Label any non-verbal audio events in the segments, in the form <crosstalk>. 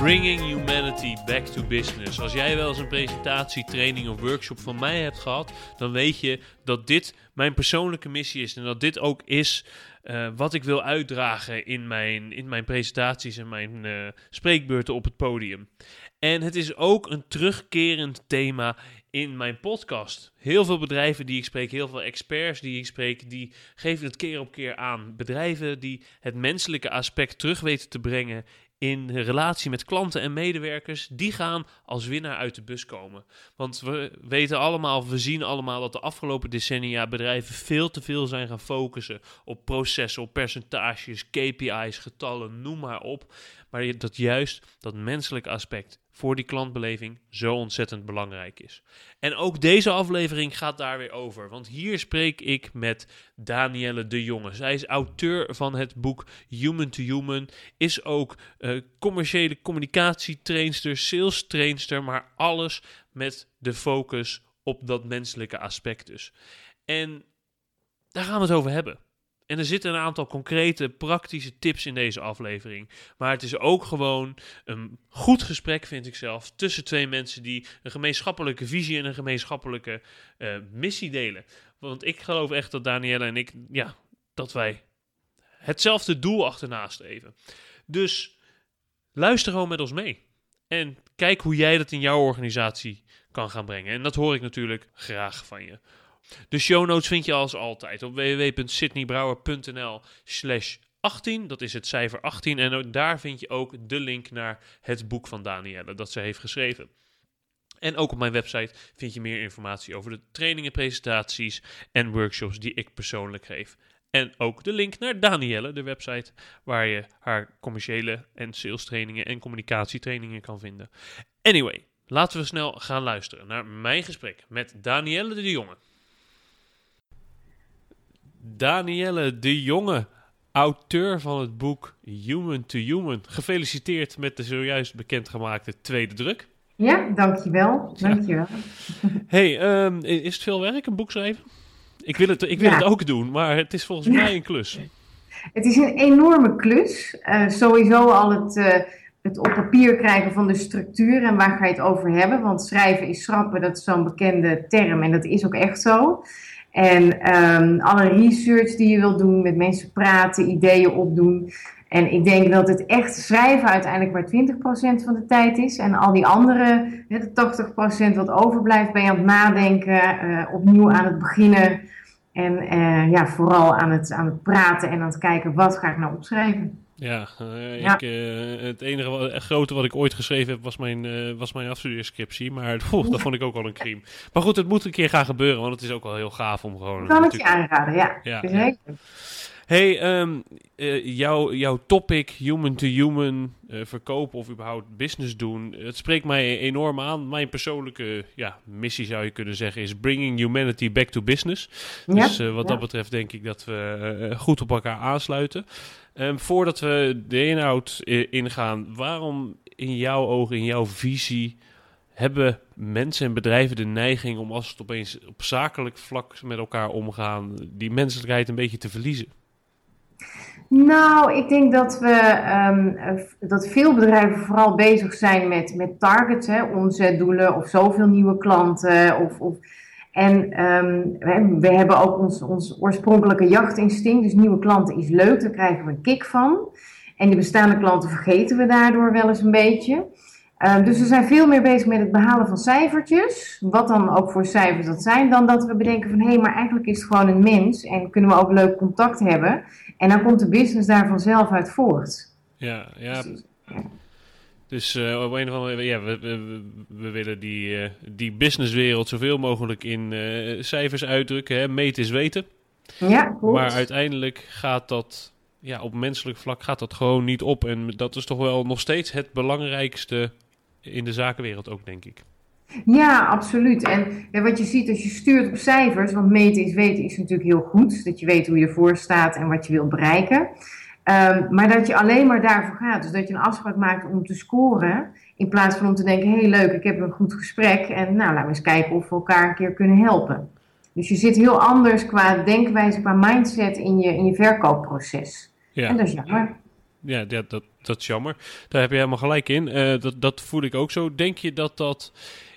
Bringing Humanity Back to Business. Als jij wel eens een presentatie, training of workshop van mij hebt gehad, dan weet je dat dit mijn persoonlijke missie is. En dat dit ook is uh, wat ik wil uitdragen in mijn, in mijn presentaties en mijn uh, spreekbeurten op het podium. En het is ook een terugkerend thema in mijn podcast. Heel veel bedrijven die ik spreek, heel veel experts die ik spreek, die geven het keer op keer aan. Bedrijven die het menselijke aspect terug weten te brengen in relatie met klanten en medewerkers, die gaan als winnaar uit de bus komen. Want we weten allemaal, we zien allemaal dat de afgelopen decennia bedrijven veel te veel zijn gaan focussen op processen, op percentages, KPI's, getallen, noem maar op. Maar dat juist dat menselijke aspect voor die klantbeleving zo ontzettend belangrijk is. En ook deze aflevering gaat daar weer over, want hier spreek ik met Danielle de Jonge. Zij is auteur van het boek Human to Human, is ook uh, commerciële communicatietrainster, sales trainster, maar alles met de focus op dat menselijke aspect dus. En daar gaan we het over hebben. En er zitten een aantal concrete, praktische tips in deze aflevering. Maar het is ook gewoon een goed gesprek, vind ik zelf, tussen twee mensen die een gemeenschappelijke visie en een gemeenschappelijke uh, missie delen. Want ik geloof echt dat Danielle en ik, ja, dat wij hetzelfde doel achterna streven. Dus luister gewoon met ons mee. En kijk hoe jij dat in jouw organisatie kan gaan brengen. En dat hoor ik natuurlijk graag van je. De show notes vind je als altijd op www.sydneybrouwer.nl slash 18. Dat is het cijfer 18. En daar vind je ook de link naar het boek van Danielle dat ze heeft geschreven. En ook op mijn website vind je meer informatie over de trainingen, presentaties en workshops die ik persoonlijk geef. En ook de link naar Danielle, de website waar je haar commerciële en sales trainingen en communicatietrainingen kan vinden. Anyway, laten we snel gaan luisteren naar mijn gesprek met Danielle de Jonge. Danielle de Jonge, auteur van het boek Human to Human. Gefeliciteerd met de zojuist bekendgemaakte tweede druk. Ja, dankjewel. dankjewel. <laughs> hey, um, is het veel werk, een boek schrijven? Ik wil het, ik wil het ook doen, maar het is volgens mij een klus. Het is een enorme klus. Uh, sowieso al het, uh, het op papier krijgen van de structuur en waar ga je het over hebben. Want schrijven is schrappen, dat is zo'n bekende term en dat is ook echt zo. En um, alle research die je wilt doen, met mensen praten, ideeën opdoen. En ik denk dat het echt schrijven uiteindelijk maar 20% van de tijd is. En al die andere, de 80% wat overblijft, ben je aan het nadenken, uh, opnieuw aan het beginnen. En uh, ja, vooral aan het, aan het praten en aan het kijken, wat ga ik nou opschrijven. Ja, uh, ja. Ik, uh, het enige wat, grote wat ik ooit geschreven heb was mijn, uh, was mijn afstudeerscriptie. Maar <laughs> poeh, dat vond ik ook al een crime. Maar goed, het moet een keer gaan gebeuren, want het is ook wel heel gaaf om gewoon... Kan het je aanraden, ja. ja, ja. Hey, um, jouw, jouw topic, human to human, verkopen of überhaupt business doen, het spreekt mij enorm aan. Mijn persoonlijke ja, missie zou je kunnen zeggen is bringing humanity back to business. Dus wat dat betreft denk ik dat we goed op elkaar aansluiten. Um, voordat we de inhoud ingaan, waarom in jouw ogen, in jouw visie, hebben mensen en bedrijven de neiging om als het opeens op zakelijk vlak met elkaar omgaan, die menselijkheid een beetje te verliezen? Nou, ik denk dat we um, dat veel bedrijven vooral bezig zijn met, met targets, hè, omzetdoelen of zoveel nieuwe klanten of, of en um, we, hebben ook ons, ons oorspronkelijke jachtinstinct. Dus nieuwe klanten is leuk, daar krijgen we een kick van. En die bestaande klanten vergeten we daardoor wel eens een beetje. Uh, dus we zijn veel meer bezig met het behalen van cijfertjes. Wat dan ook voor cijfers dat zijn. Dan dat we bedenken van hé, hey, maar eigenlijk is het gewoon een mens. En kunnen we ook leuk contact hebben. En dan komt de business daar vanzelf uit voort. Ja, ja. Dus, ja. Dus uh, op een of andere ja, we, we, we willen die, uh, die businesswereld zoveel mogelijk in uh, cijfers uitdrukken. Hè? Meten is weten. Ja, goed. Maar uiteindelijk gaat dat, ja, op menselijk vlak gaat dat gewoon niet op. En dat is toch wel nog steeds het belangrijkste in de zakenwereld ook, denk ik. Ja, absoluut. En ja, wat je ziet als je stuurt op cijfers, want meten is weten is natuurlijk heel goed. Dat je weet hoe je ervoor staat en wat je wilt bereiken. Um, maar dat je alleen maar daarvoor gaat. Dus dat je een afspraak maakt om te scoren. In plaats van om te denken, hé hey, leuk, ik heb een goed gesprek. En nou, laten we eens kijken of we elkaar een keer kunnen helpen. Dus je zit heel anders qua denkwijze, qua mindset in je, in je verkoopproces. Ja. En dat is jammer. Ja, dat, is jammer. Daar heb je helemaal gelijk in. Uh, dat, dat voel ik ook zo. Denk je dat dat...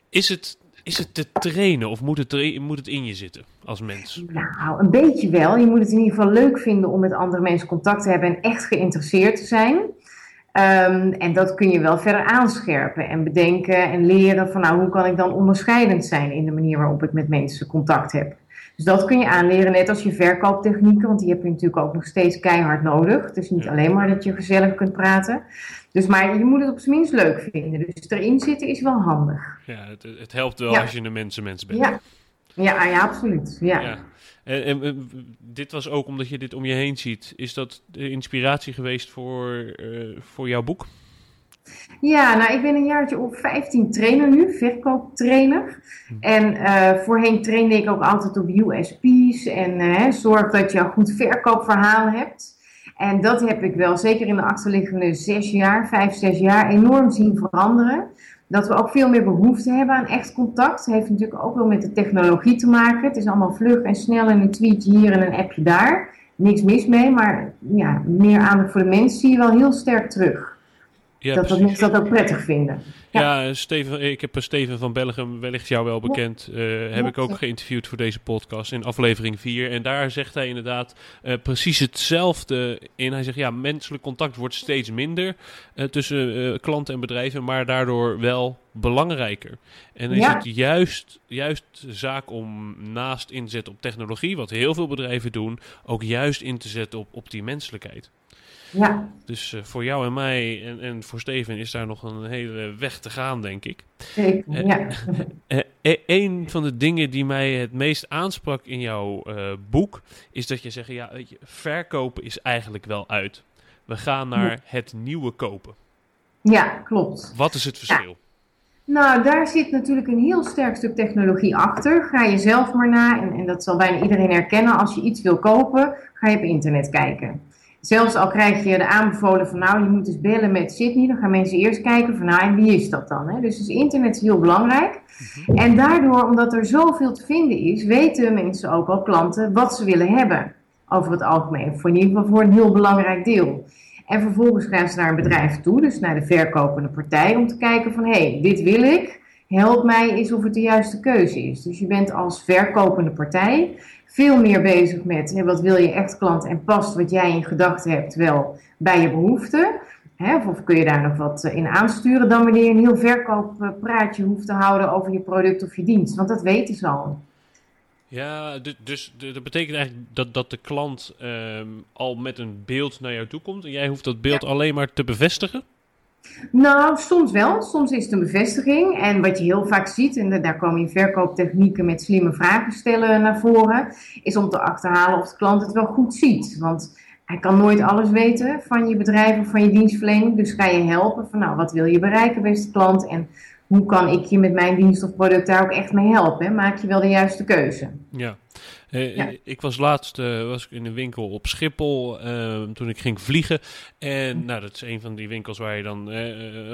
Is het, is het te trainen of moet het, moet het in je zitten als mens? Nou, een beetje wel. Je moet het in ieder geval leuk vinden om met andere mensen contact te hebben en echt geïnteresseerd te zijn. Um, en dat kun je wel verder aanscherpen en bedenken en leren van nou, hoe kan ik dan onderscheidend zijn in de manier waarop ik met mensen contact heb. Dus dat kun je aanleren, net als je verkooptechnieken, want die heb je natuurlijk ook nog steeds keihard nodig. Het is niet alleen maar dat je gezellig kunt praten. Dus maar je moet het op zijn minst leuk vinden. Dus erin zitten is wel handig. Ja, het, het helpt wel als je een mensenmens bent. Ja, ja, ja absoluut. Ja. ja. En, en, dit was ook omdat je dit om je heen ziet. Is dat de inspiratie geweest voor, uh, voor jouw boek? Ja, nou ik ben een jaartje op 15 trainer nu, verkooptrainer. Hm. En uh, voorheen trainde ik ook altijd op USP's en uh, zorg dat je een goed verkoopverhaal hebt. En dat heb ik wel, zeker in de achterliggende zes jaar, vijf, zes jaar, enorm zien veranderen. Dat we ook veel meer behoefte hebben aan echt contact. Dat heeft natuurlijk ook wel met de technologie te maken. Het is allemaal vlug en snel en een tweetje hier en een appje daar. Niks mis mee, maar ja, meer aandacht voor de mensen zie je wel heel sterk terug dat, dat mensen dat ook prettig vinden. Ja, Steven, ik heb Steven van Belgium, wellicht jou wel bekend, uh, heb ik ook geïnterviewd voor deze podcast in aflevering 4. En daar zegt hij inderdaad uh, precies hetzelfde in. Hij zegt, ja, menselijk contact wordt steeds minder uh, tussen klanten en bedrijven, maar daardoor wel belangrijker. En is het juist, juist zaak om naast inzet op technologie, wat heel veel bedrijven doen, ook juist in te zetten op, op die menselijkheid. Ja. Dus uh, voor jou en mij en, en voor Steven is daar nog een hele weg te gaan, denk ik. Zeker, uh, ja. Uh, een van de dingen die mij het meest aansprak in jouw boek is dat je zegt, ja, weet je, verkopen is eigenlijk wel uit. We gaan naar het nieuwe kopen. Ja, klopt. Wat is het verschil? Nou, daar zit natuurlijk een heel sterk stuk technologie achter. Ga je zelf maar na, en, en dat zal bijna iedereen herkennen. Als je iets wil kopen, ga je op internet kijken. Zelfs al krijg je de aanbevolen van nou, je moet eens bellen met Sydney, dan gaan mensen eerst kijken van nou, en wie is dat dan? Hè? Dus, dus internet is heel belangrijk. Mhm. En daardoor, omdat er zoveel te vinden is, weten mensen ook al klanten wat ze willen hebben over het algemeen. Voor in ieder geval voor een heel belangrijk deel. En vervolgens gaan ze naar een bedrijf toe, dus naar de verkopende partij, om te kijken van hé, hey, dit wil ik. Help mij eens of het de juiste keuze is. Dus je bent als verkopende partij veel meer bezig met hè, wat wil je echt klant en past wat jij in gedachten hebt wel bij je behoeften. Hè, of kun je daar nog wat eh, in aansturen dan wanneer je een heel verkooppraatje hoeft te houden over je product of je dienst. Want dat weten ze al. Ja, dus dat betekent eigenlijk dat, dat de klant ehm, al met een beeld naar jou toe komt en jij hoeft dat beeld alleen maar te bevestigen? Nou, soms wel. Soms is het een bevestiging. En wat je heel vaak ziet, en daar komen in verkooptechnieken met slimme vragen stellen naar voren, is om te achterhalen of de klant het wel goed ziet. Want hij kan nooit alles weten van je bedrijf of van je dienstverlening. Dus ga je helpen van, nou, wat wil je bereiken, beste klant? En hoe kan ik je met mijn dienst of product daar ook echt mee helpen? Maak je wel de juiste keuze? Ja. Eh, ik was laatst uh, was ik in een winkel op Schiphol uh, toen ik ging vliegen. En hm. nou, dat is een van die winkels waar je dan,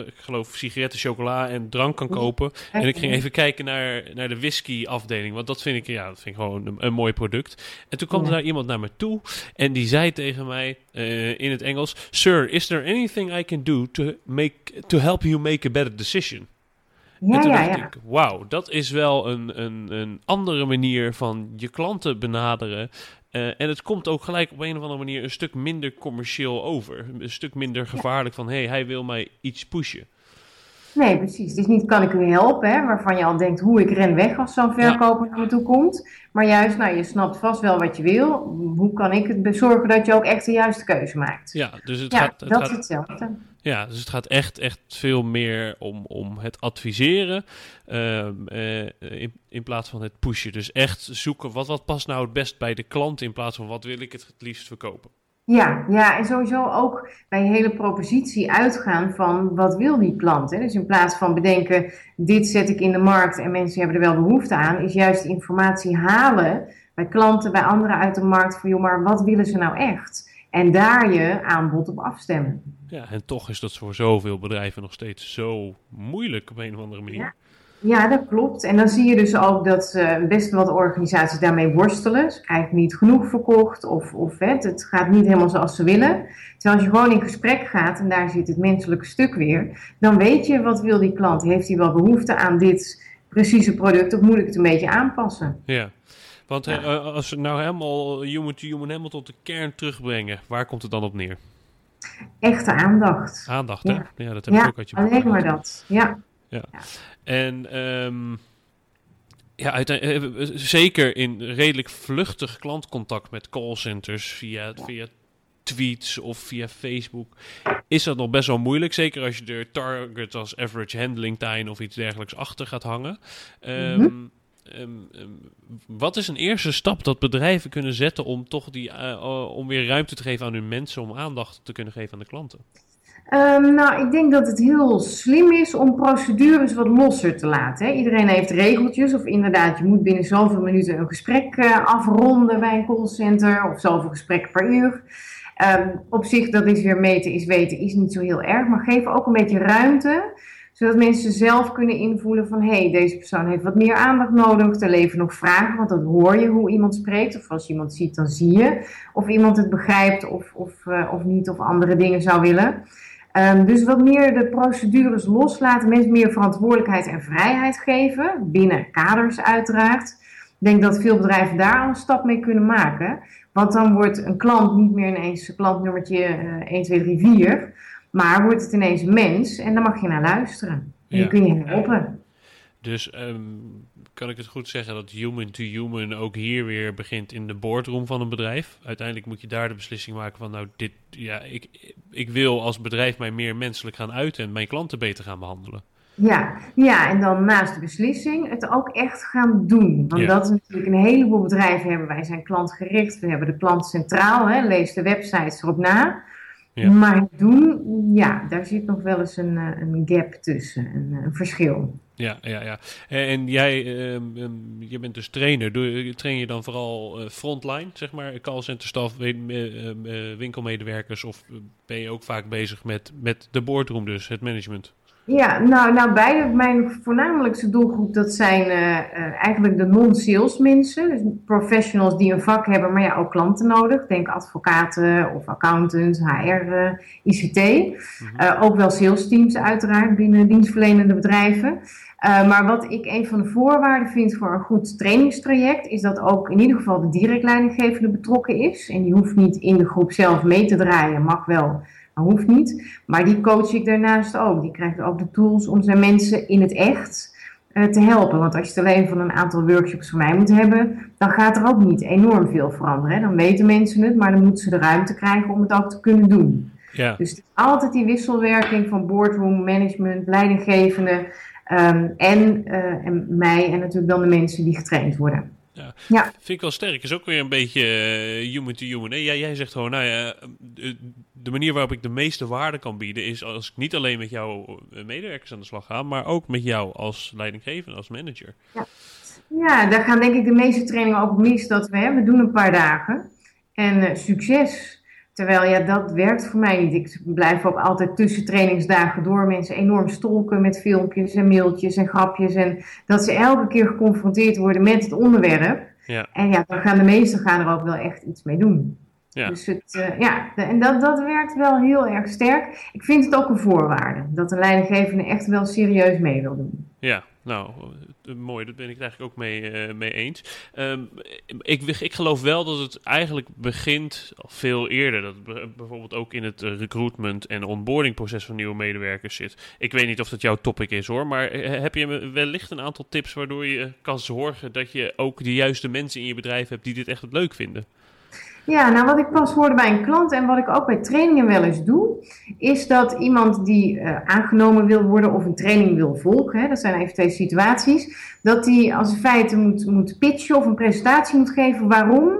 ik geloof, sigaretten, chocola en drank kan kopen. En ik ging even kijken naar, naar de whisky afdeling. Want dat vind ik, ja, dat vind ik gewoon een, mooi product. En toen kwam er daar iemand naar me toe. En die zei tegen mij in het Engels: Sir, is there anything I can do to, make, to help you make a better decision? Ja, en toen ja, dacht ja. ik, wauw, dat is wel een, een, een andere manier van je klanten benaderen. Uh, en het komt ook gelijk op een of andere manier een stuk minder commercieel over. Een stuk minder gevaarlijk van, hé, hey, hij wil mij iets pushen. Nee, precies. Is niet kan ik u helpen, hè, waarvan je al denkt hoe ik ren weg als zo'n verkoper naar me toe komt. Maar juist, nou, je snapt vast wel wat je wil. Hoe kan ik het bezorgen dat je ook echt de juiste keuze maakt? Ja, dus het ja, gaat... Het dat gaat, is hetzelfde. Ja, dus het gaat echt, echt veel meer om, om het adviseren ehm, eh, in, in plaats van het pushen. Dus echt zoeken wat, wat past nou het best bij de klant in plaats van wat wil ik het het liefst verkopen. Ja, ja, en sowieso ook bij hele propositie uitgaan van wat wil die klant. Hè? Dus in plaats van bedenken, dit zet ik in de markt en mensen hebben er wel behoefte aan, is juist informatie halen bij klanten, bij anderen uit de markt van joh, maar wat willen ze nou echt? En daar je aanbod op afstemmen. Ja, en toch is dat voor zoveel bedrijven nog steeds zo moeilijk op een of andere manier. Ja. Ja, dat klopt. En dan zie je dus ook dat uh, best wat organisaties daarmee worstelen. Ze krijgen niet genoeg verkocht of, of het, het gaat niet helemaal zoals ze willen. Terwijl als je gewoon in gesprek gaat en daar zit het menselijke stuk weer, dan weet je wat wil die klant. Heeft hij wel behoefte aan dit precieze product of moet ik het een beetje aanpassen? Ja. Want ja. Uh, als we nou helemaal human to human helemaal tot de kern terugbrengen, waar komt het dan op neer? Echte aandacht. Aandacht, hè? Ja, dat heb ik ook uit je alleen maar dat. Ja. Ja. En um, ja, uiteindelijk, zeker in redelijk vluchtig klantcontact met callcenters via, via tweets of via Facebook, is dat nog best wel moeilijk. Zeker als je er target als average handling time of iets dergelijks achter gaat hangen. Um. Um, um, wat is een eerste stap dat bedrijven kunnen zetten om toch die, uh, om weer ruimte te geven aan hun mensen, om aandacht te kunnen geven aan de klanten? Um, nou, ik denk dat het heel slim is om procedures wat losser te laten. Hè. Iedereen heeft regeltjes, of inderdaad, je moet binnen zoveel minuten een gesprek uh, afronden bij een callcenter, of zoveel gesprekken per uur. Op zich, dat is weer meten is weten, is niet zo heel erg, maar geef ook een beetje ruimte, zodat mensen zelf kunnen invoelen van, hé, hey, deze persoon heeft wat meer aandacht nodig, er leven nog vragen, want dan hoor je hoe iemand spreekt, of als je iemand ziet, dan zie je of iemand het begrijpt of, of, uh, of niet, of andere dingen zou willen. Um, dus wat meer de procedures loslaten, mensen meer verantwoordelijkheid en vrijheid geven, binnen kaders uiteraard. Ik denk dat veel bedrijven daar al een stap mee kunnen maken. Want dan wordt een klant niet meer ineens klantnummertje uh, 1, 2, 3, 4. Maar wordt het ineens een mens en dan mag je naar luisteren. En ja. die kun je helpen. Dus um, kan ik het goed zeggen dat human to human ook hier weer begint in de boardroom van een bedrijf? Uiteindelijk moet je daar de beslissing maken van, nou, dit, ja, ik, ik wil als bedrijf mij meer menselijk gaan uiten en mijn klanten beter gaan behandelen. Ja, ja, en dan naast de beslissing het ook echt gaan doen. Want ja. dat is natuurlijk een heleboel bedrijven hebben. Wij zijn klantgericht, we hebben de klant centraal, hè, lees de websites erop na. Ja. Maar doen, ja, daar zit nog wel eens een, een gap tussen, een, een verschil. Ja, ja, ja. En jij, um, um, je bent dus trainer. Doe, train je dan vooral uh, frontline, zeg maar, callcenterstaf, winkelmedewerkers? Of ben je ook vaak bezig met, met de boardroom dus, het management? Ja, nou, nou beide. Mijn voornamelijkste doelgroep, dat zijn uh, uh, eigenlijk de non-sales mensen. Dus professionals die een vak hebben, maar ja, ook klanten nodig. Denk advocaten of accountants, HR, uh, ICT. Mm-hmm. ook wel sales teams uiteraard binnen dienstverlenende bedrijven. Maar wat ik een van de voorwaarden vind voor een goed trainingstraject, is dat ook in ieder geval de direct leidinggevende betrokken is. En die hoeft niet in de groep zelf mee te draaien, mag wel, hoeft niet. Maar die coach ik daarnaast ook. Die krijgt ook de tools om zijn mensen in het echt uh, te helpen. Want als je het alleen van een aantal workshops van mij moet hebben, dan gaat er ook niet enorm veel veranderen. Hè? Dan weten mensen het, maar dan moeten ze de ruimte krijgen om het ook te kunnen doen. Ja. Dus het is altijd die wisselwerking van boardroom, management, leidinggevende. Um, en, uh, en mij en natuurlijk dan de mensen die getraind worden. Ja. ja. Vind ik wel sterk. Is ook weer een beetje uh, human to human. Nee, jij, jij zegt gewoon, nou ja, de, de, manier waarop ik de meeste waarde kan bieden is als ik niet alleen met jouw medewerkers aan de slag ga, maar ook met jou als leidinggevende, als manager. Ja, ja daar gaan denk ik de meeste trainingen ook mis dat we, hè, we doen een paar dagen en uh, succes. Terwijl ja, dat werkt voor mij niet. Ik blijf ook altijd tussen trainingsdagen door mensen enorm stolken met filmpjes en mailtjes en grapjes. En dat ze elke keer geconfronteerd worden met het onderwerp. Ja. En ja, dan gaan de meesten gaan er ook wel echt iets mee doen. Ja. Dus het, uh, ja, en dat, dat werkt wel heel erg sterk. Ik vind het ook een voorwaarde dat een leidinggevende echt wel serieus mee wil doen. Ja, nou, mooi, dat ben ik eigenlijk ook mee, uh, mee eens. Um, ik, ik geloof wel dat het eigenlijk begint veel eerder. Dat het bijvoorbeeld ook in het recruitment en onboarding proces van nieuwe medewerkers zit. Ik weet niet of dat jouw topic is hoor, maar heb je wellicht een aantal tips waardoor je kan zorgen dat je ook de juiste mensen in je bedrijf hebt die dit echt leuk vinden? Ja, nou wat ik pas hoorde bij een klant en wat ik ook bij trainingen wel eens doe, is dat iemand die uh, aangenomen wil worden of een training wil volgen, hè, dat zijn even twee situaties, dat die als feite moet, moet pitchen of een presentatie moet geven waarom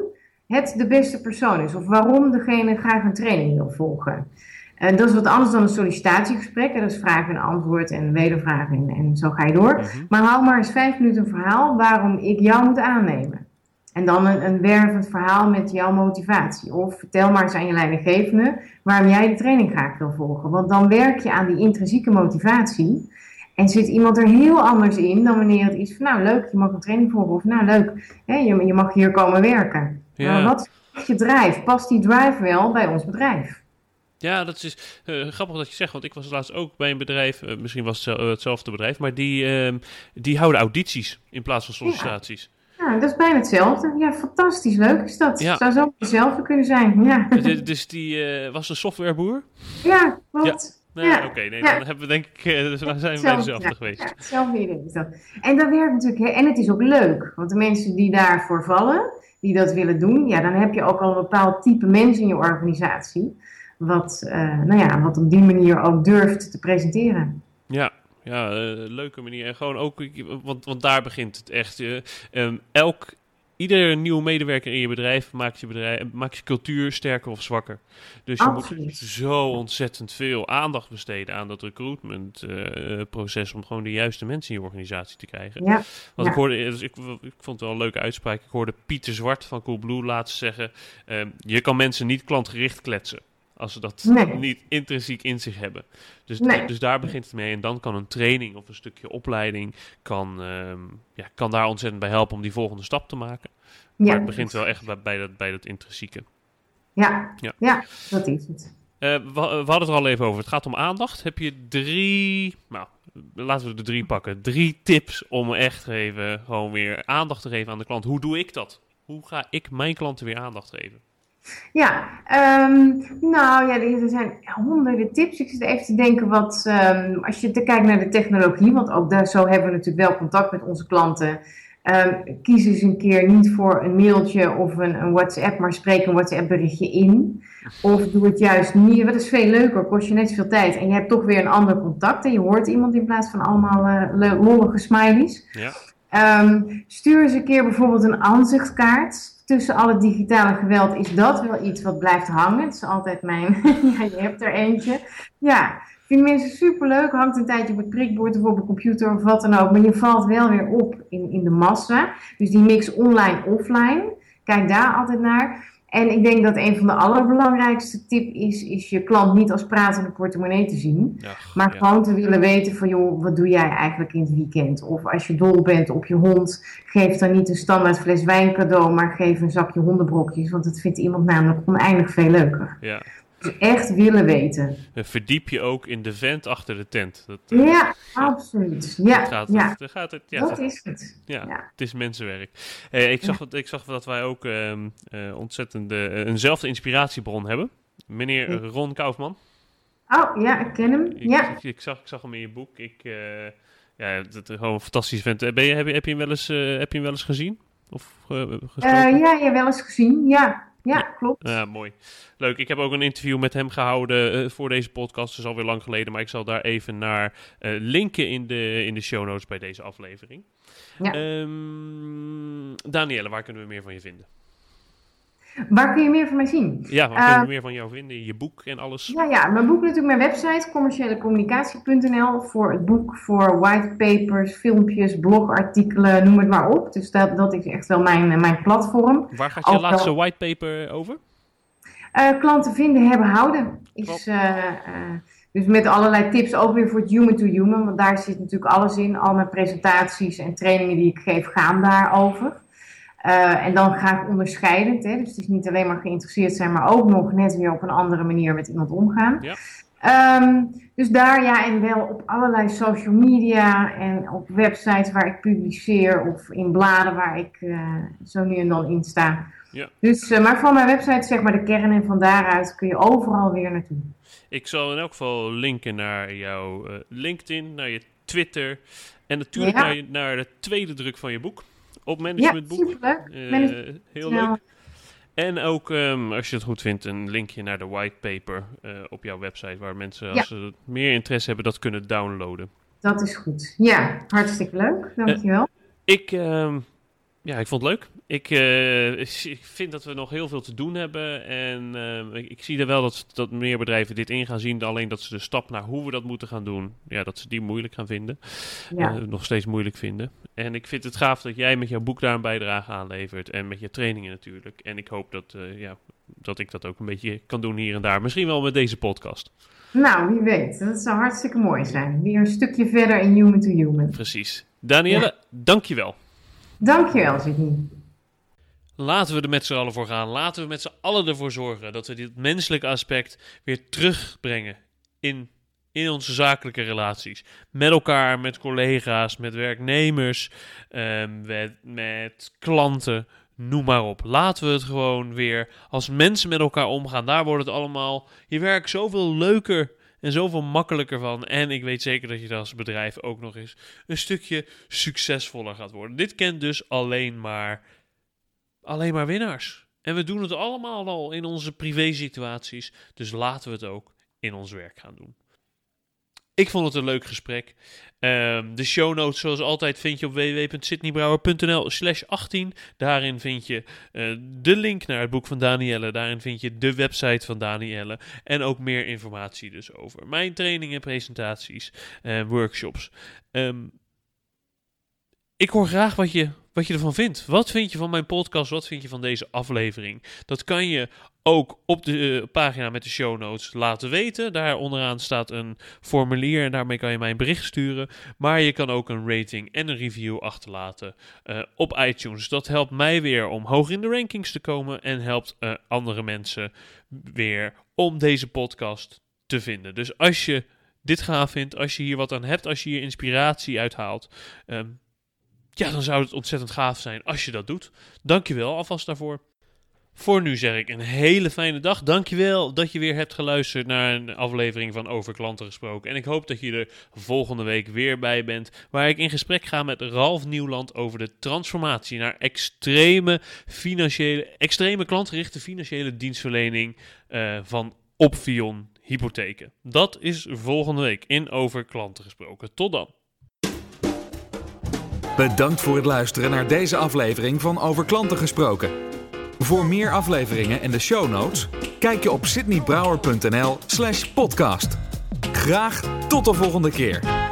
het de beste persoon is of waarom degene graag een training wil volgen. En dat is wat anders dan een sollicitatiegesprek. Dat is vraag en antwoord en wedervraag en, en zo ga je door. Mhm. Maar hou maar eens vijf minuten een verhaal waarom ik jou moet aannemen. En dan een, een wervend verhaal met jouw motivatie. Of vertel maar eens aan je leidinggevende waarom jij de training graag wil volgen. Want dan werk je aan die intrinsieke motivatie. En zit iemand er heel anders in dan wanneer het is van nou leuk, je mag een training volgen. Of nou leuk, hè, je, je mag hier komen werken. Ja. Maar wat is je drive? Past die drive wel bij ons bedrijf? Ja, dat is eh, grappig dat je zegt, want ik was laatst ook bij een bedrijf, eh, misschien was het zel- hetzelfde bedrijf, maar die, ehm, die houden audities in plaats van sollicitaties. Ja, dat is bijna hetzelfde. Ja, fantastisch leuk is dat. Ja. Zou zo hetzelfde kunnen zijn. Ja, Dus- dus die eh, was een softwareboer? ja? Nee, Ja. Oké, nee, Ja. dan hebben we denk ik, dus zijn we bij dezelfde ja. geweest. Ja, hetzelfde idee is dat. En dat werkt natuurlijk, hè, en het is ook leuk, want de mensen die daarvoor vallen, die dat willen doen, ja, dan heb je ook al een bepaald type mensen in je organisatie, wat, eh, nou ja, wat op die manier ook durft te presenteren. Ja, ja eh, leuke manier. En gewoon ook, want, want daar begint het echt. eh, ehm, elk, iedere nieuwe medewerker in je bedrijf maakt je, bedrijf maakt je cultuur sterker of zwakker. Dus je Absoluut. moet zo ontzettend veel aandacht besteden aan dat recruitment eh, proces om gewoon de juiste mensen in je organisatie te krijgen. Ja, Want Ja. ik hoorde, dus ik, ik vond het wel een leuke uitspraak. Ik hoorde Pieter Zwart van Coolblue laatst zeggen: ehm, Je kan mensen niet klantgericht kletsen. Als ze dat Nee. niet intrinsiek in zich hebben. Dus, Nee. dus daar begint het mee. En dan kan een training of een stukje opleiding kan, ehm, ja, kan daar ontzettend bij helpen om die volgende stap te maken. Maar het begint wel echt bij, bij, dat, bij dat intrinsieke. ja, Ja. ja. dat is het. Eh, we, we hadden het er al even over. Het gaat om aandacht. Heb je drie, nou, laten we de drie pakken. Drie tips om echt even gewoon weer aandacht te geven aan de klant. Hoe doe ik dat? Hoe ga ik mijn klanten weer aandacht geven? Ja, ehm, nou ja, er zijn honderden tips. Ik zit even te denken wat, ehm, als je te kijkt naar de technologie, want ook daar, zo hebben we natuurlijk wel contact met onze klanten. Ehm, kies eens een keer niet voor een mailtje of een, een WhatsApp, maar spreek een WhatsApp berichtje in. Of doe het juist niet, wat is veel leuker, kost je net zoveel tijd. En je hebt toch weer een ander contact en je hoort iemand in plaats van allemaal le- lollige smileys. Ja, stuur eens een keer bijvoorbeeld een aanzichtkaart. Tussen alle digitale geweld is dat wel iets wat blijft hangen. Het is altijd mijn. <laughs> ja, je hebt er eentje. Ja, vinden mensen superleuk. Hangt een tijdje op het prikbord of op een computer of wat dan ook. Maar je valt wel weer op in, in de massa. Dus die mix online-offline. Kijk daar altijd naar. En ik denk dat een van de allerbelangrijkste tip is, is je klant niet als pratende portemonnee te zien. Maar ja. gewoon te willen weten van, joh, wat doe jij eigenlijk in het weekend? Of als je dol bent op je hond, geef dan niet een standaard fles wijn cadeau, maar geef een zakje hondenbrokjes. Want dat vindt iemand namelijk oneindig veel leuker. ja. Echt willen weten. En Verdiep je ook in de vent achter de tent. Dat, eh, Ja, absoluut. Ja, gaat, ja dat gaat het, ja, dat is het. Ja, Ja. het is mensenwerk. Eh, ik, zag, dat- ik zag dat wij ook ontzettend eh, eenzelfde inspiratiebron hebben. Meneer. Ron Kaufman. Oh, ja, ik ken hem. Ik, Ja. ik, ik zag, ik zag hem in je boek. Ik, ja, dat is gewoon een fantastisch vent. Ben je, heb, je, heb, je hem wel eens, heb je hem wel eens gezien? Of gesproken? Ja, ja, wel eens gezien. Ja, ja, klopt. Ja, mooi. Leuk. Ik heb ook een interview met hem gehouden eh, voor deze podcast. Dat is alweer lang geleden, maar ik zal daar even naar eh, linken in de, in de show notes bij deze aflevering. Ja. Ehm, Danielle, waar kunnen we meer van je vinden? Waar kun je meer van mij zien? Ja, waar Eh, kunnen we meer van jou vinden? Je boek en alles. Ja, ja, mijn boek natuurlijk mijn website, commerciëlecommunicatie.nl, voor het boek, voor whitepapers, filmpjes, blogartikelen, noem het maar op. Dus dat, dat is echt wel mijn, eh, mijn platform. Waar gaat je Ook laatste whitepaper over? Eh, klanten vinden, hebben, houden. Is, eh, eh, dus met allerlei tips ook weer voor het human to human, want daar zit natuurlijk alles in. Al mijn presentaties en trainingen die ik geef gaan daarover. Eh, en dan ga ik onderscheidend, hè? dus het is niet alleen maar geïnteresseerd zijn, maar ook nog net weer op een andere manier met iemand omgaan. Ja. Ehm, dus daar ja, en wel op allerlei social media en op websites waar ik publiceer of in bladen waar ik eh, zo nu en dan in sta. Ja. Dus, eh, maar van mijn website zeg maar de kern en van daaruit kun je overal weer naartoe. Ik zal in elk geval linken naar jouw LinkedIn, naar je Twitter en natuurlijk Ja. naar, je- naar de tweede druk van je boek. Op Ja, managementboek. superleuk. Eh, heel leuk. En ook, ehm, als je het goed vindt, een linkje naar de whitepaper eh op jouw website, waar mensen, als Ja. ze meer interesse hebben, dat kunnen downloaden. Dat is goed. Ja, hartstikke leuk. Dankjewel. Ik, ehm, Ja, ik vond het leuk. Ik, uh, ik vind dat we nog heel veel te doen hebben. En uh, ik, ik, zie er wel dat, dat meer bedrijven dit in gaan zien. Alleen dat ze de stap naar hoe we dat moeten gaan doen, ja, dat ze die moeilijk gaan vinden. Ja. Uh, nog steeds moeilijk vinden. En ik vind het gaaf dat jij met jouw boek daar een bijdrage aanlevert. En met je trainingen natuurlijk. En ik hoop dat, ja, dat ik dat ook een beetje kan doen hier en daar. Misschien wel met deze podcast. Nou, wie weet. Dat zou hartstikke mooi zijn. Weer een stukje verder in human to human. Precies. Danielle, ja. dankjewel. Dankjewel, Sydney. Laten we er met z'n allen voor gaan. Laten we met z'n allen ervoor zorgen dat we dit menselijke aspect weer terugbrengen in, in onze zakelijke relaties. Met elkaar, met collega's, met werknemers, um, met, met klanten, noem maar op. Laten we het gewoon weer als mensen met elkaar omgaan. Daar wordt het allemaal je werk zoveel leuker en zoveel makkelijker van. En ik weet zeker dat je als bedrijf ook nog eens een stukje succesvoller gaat worden. Dit kent dus alleen maar, alleen maar winnaars. En we doen het allemaal al in onze privé situaties. Dus laten we het ook in ons werk gaan doen. Ik vond het een leuk gesprek. Um, de show notes, zoals altijd, vind je op www.sydneybrouwer.nl slash 18. Daarin vind je uh, de link naar het boek van Danielle. Daarin vind je de website van Danielle. En ook meer informatie dus over mijn trainingen, presentaties en workshops. Um, ik hoor graag wat je, wat je ervan vindt. Wat vind je van mijn podcast? Wat vind je van deze aflevering? Dat kan je ook op de uh, pagina met de show notes laten weten. Daar onderaan staat een formulier en daarmee kan je mij een bericht sturen. Maar je kan ook een rating en een review achterlaten uh, op iTunes. Dat helpt mij weer om hoog in de rankings te komen en helpt uh, andere mensen weer om deze podcast te vinden. Dus als je dit gaaf vindt, als je hier wat aan hebt, als je hier inspiratie uithaalt, um, ja, dan zou het ontzettend gaaf zijn als je dat doet. Dankjewel alvast daarvoor. Voor nu zeg ik een hele fijne dag. Dankjewel dat je weer hebt geluisterd naar een aflevering van Over Klanten Gesproken. En ik hoop dat je er volgende week weer bij bent. Waar ik in gesprek ga met Ralf Nieuwland over de transformatie naar extreme, financiële, extreme klantgerichte financiële dienstverlening uh, van Opvion Hypotheken. Dat is volgende week in Over Klanten Gesproken. Tot dan. Bedankt voor het luisteren naar deze aflevering van Over Klanten Gesproken. Voor meer afleveringen en de show notes, kijk je op sydneybrouwer.nl slash podcast. Graag tot de volgende keer.